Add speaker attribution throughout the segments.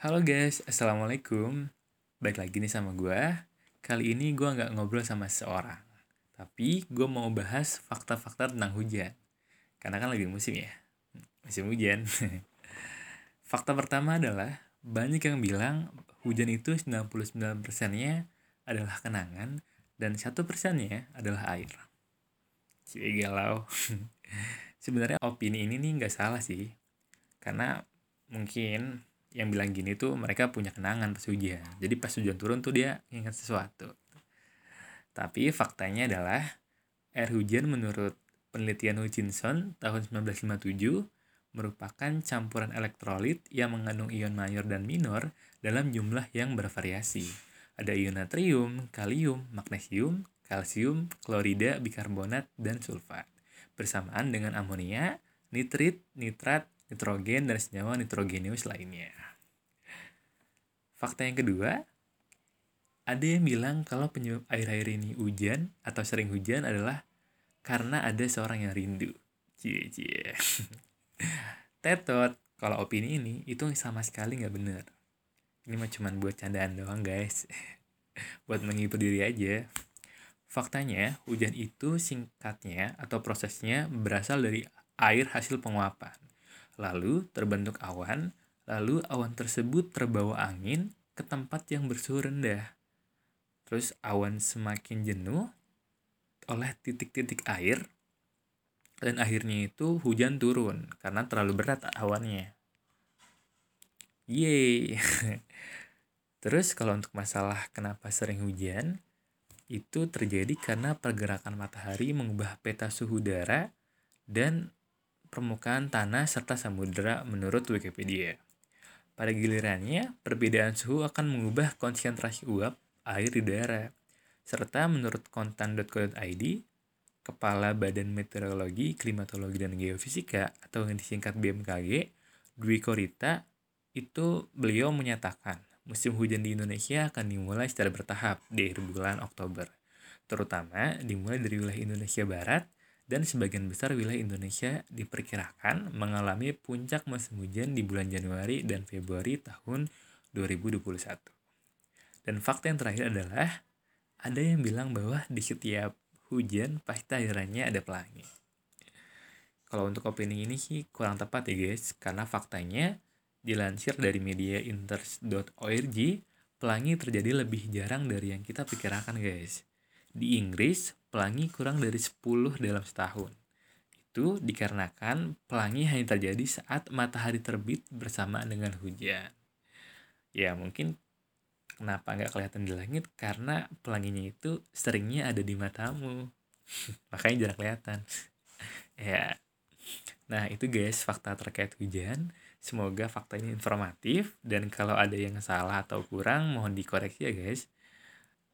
Speaker 1: Halo guys, Assalamualaikum. Baik lagi nih sama gue. Kali ini gue nggak ngobrol sama seorang. Tapi gue mau bahas fakta-fakta tentang hujan. Karena kan lagi musim ya. Musim hujan. Fakta pertama adalah, banyak yang bilang hujan itu 99%-nya adalah kenangan dan satu persennya adalah air. Cie galau. Sebenarnya opini ini nih nggak salah sih. Karena mungkin yang bilang gini tuh mereka punya kenangan pas hujan. Jadi pas hujan turun tuh dia ingat sesuatu. Tapi faktanya adalah air hujan menurut penelitian Hutchinson tahun 1957 merupakan campuran elektrolit yang mengandung ion mayor dan minor dalam jumlah yang bervariasi. Ada ion natrium, kalium, magnesium, kalsium, klorida, bikarbonat, dan sulfat. Bersamaan dengan amonia, nitrit, nitrat, nitrogen, dan senyawa nitrogenius lainnya. Fakta yang kedua, ada yang bilang kalau penyebab air-air ini hujan atau sering hujan adalah karena ada seorang yang rindu. Cie, cie. Tetot, kalau opini ini itu sama sekali nggak bener. Ini mah cuman buat candaan doang guys. buat menghibur diri aja. Faktanya, hujan itu singkatnya atau prosesnya berasal dari air hasil penguapan Lalu terbentuk awan, lalu awan tersebut terbawa angin ke tempat yang bersuhu rendah. Terus awan semakin jenuh oleh titik-titik air dan akhirnya itu hujan turun karena terlalu berat awannya. Yeay. Terus kalau untuk masalah kenapa sering hujan, itu terjadi karena pergerakan matahari mengubah peta suhu udara dan permukaan tanah serta samudera menurut Wikipedia. Pada gilirannya, perbedaan suhu akan mengubah konsentrasi uap air di daerah. Serta menurut kontan.co.id, Kepala Badan Meteorologi, Klimatologi, dan Geofisika atau yang disingkat BMKG, Dwi Korita, itu beliau menyatakan musim hujan di Indonesia akan dimulai secara bertahap di akhir bulan Oktober, terutama dimulai dari wilayah Indonesia Barat dan sebagian besar wilayah Indonesia diperkirakan mengalami puncak musim hujan di bulan Januari dan Februari tahun 2021. Dan fakta yang terakhir adalah ada yang bilang bahwa di setiap hujan pasti akhirannya ada pelangi. Kalau untuk opini ini sih kurang tepat ya guys, karena faktanya dilansir dari media inters.org, pelangi terjadi lebih jarang dari yang kita pikirkan guys. Di Inggris, pelangi kurang dari 10 dalam setahun. Itu dikarenakan pelangi hanya terjadi saat matahari terbit bersama dengan hujan. Ya mungkin kenapa nggak kelihatan di langit karena pelanginya itu seringnya ada di matamu. Makanya jarang kelihatan. ya. Nah, itu guys fakta terkait hujan. Semoga fakta ini informatif dan kalau ada yang salah atau kurang mohon dikoreksi ya guys.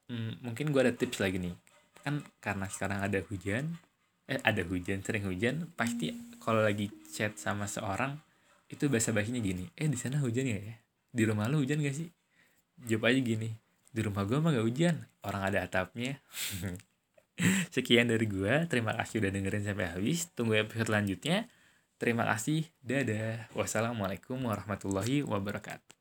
Speaker 1: Hmm, mungkin gue ada tips lagi nih kan karena sekarang ada hujan eh ada hujan sering hujan pasti kalau lagi chat sama seorang itu bahasa basinya gini eh di sana hujan ya? Di rumah lu hujan gak sih? Jawab aja gini di rumah gue mah gak hujan orang ada atapnya. Sekian dari gue terima kasih udah dengerin sampai habis. Tunggu episode selanjutnya. Terima kasih dadah. Wassalamualaikum warahmatullahi wabarakatuh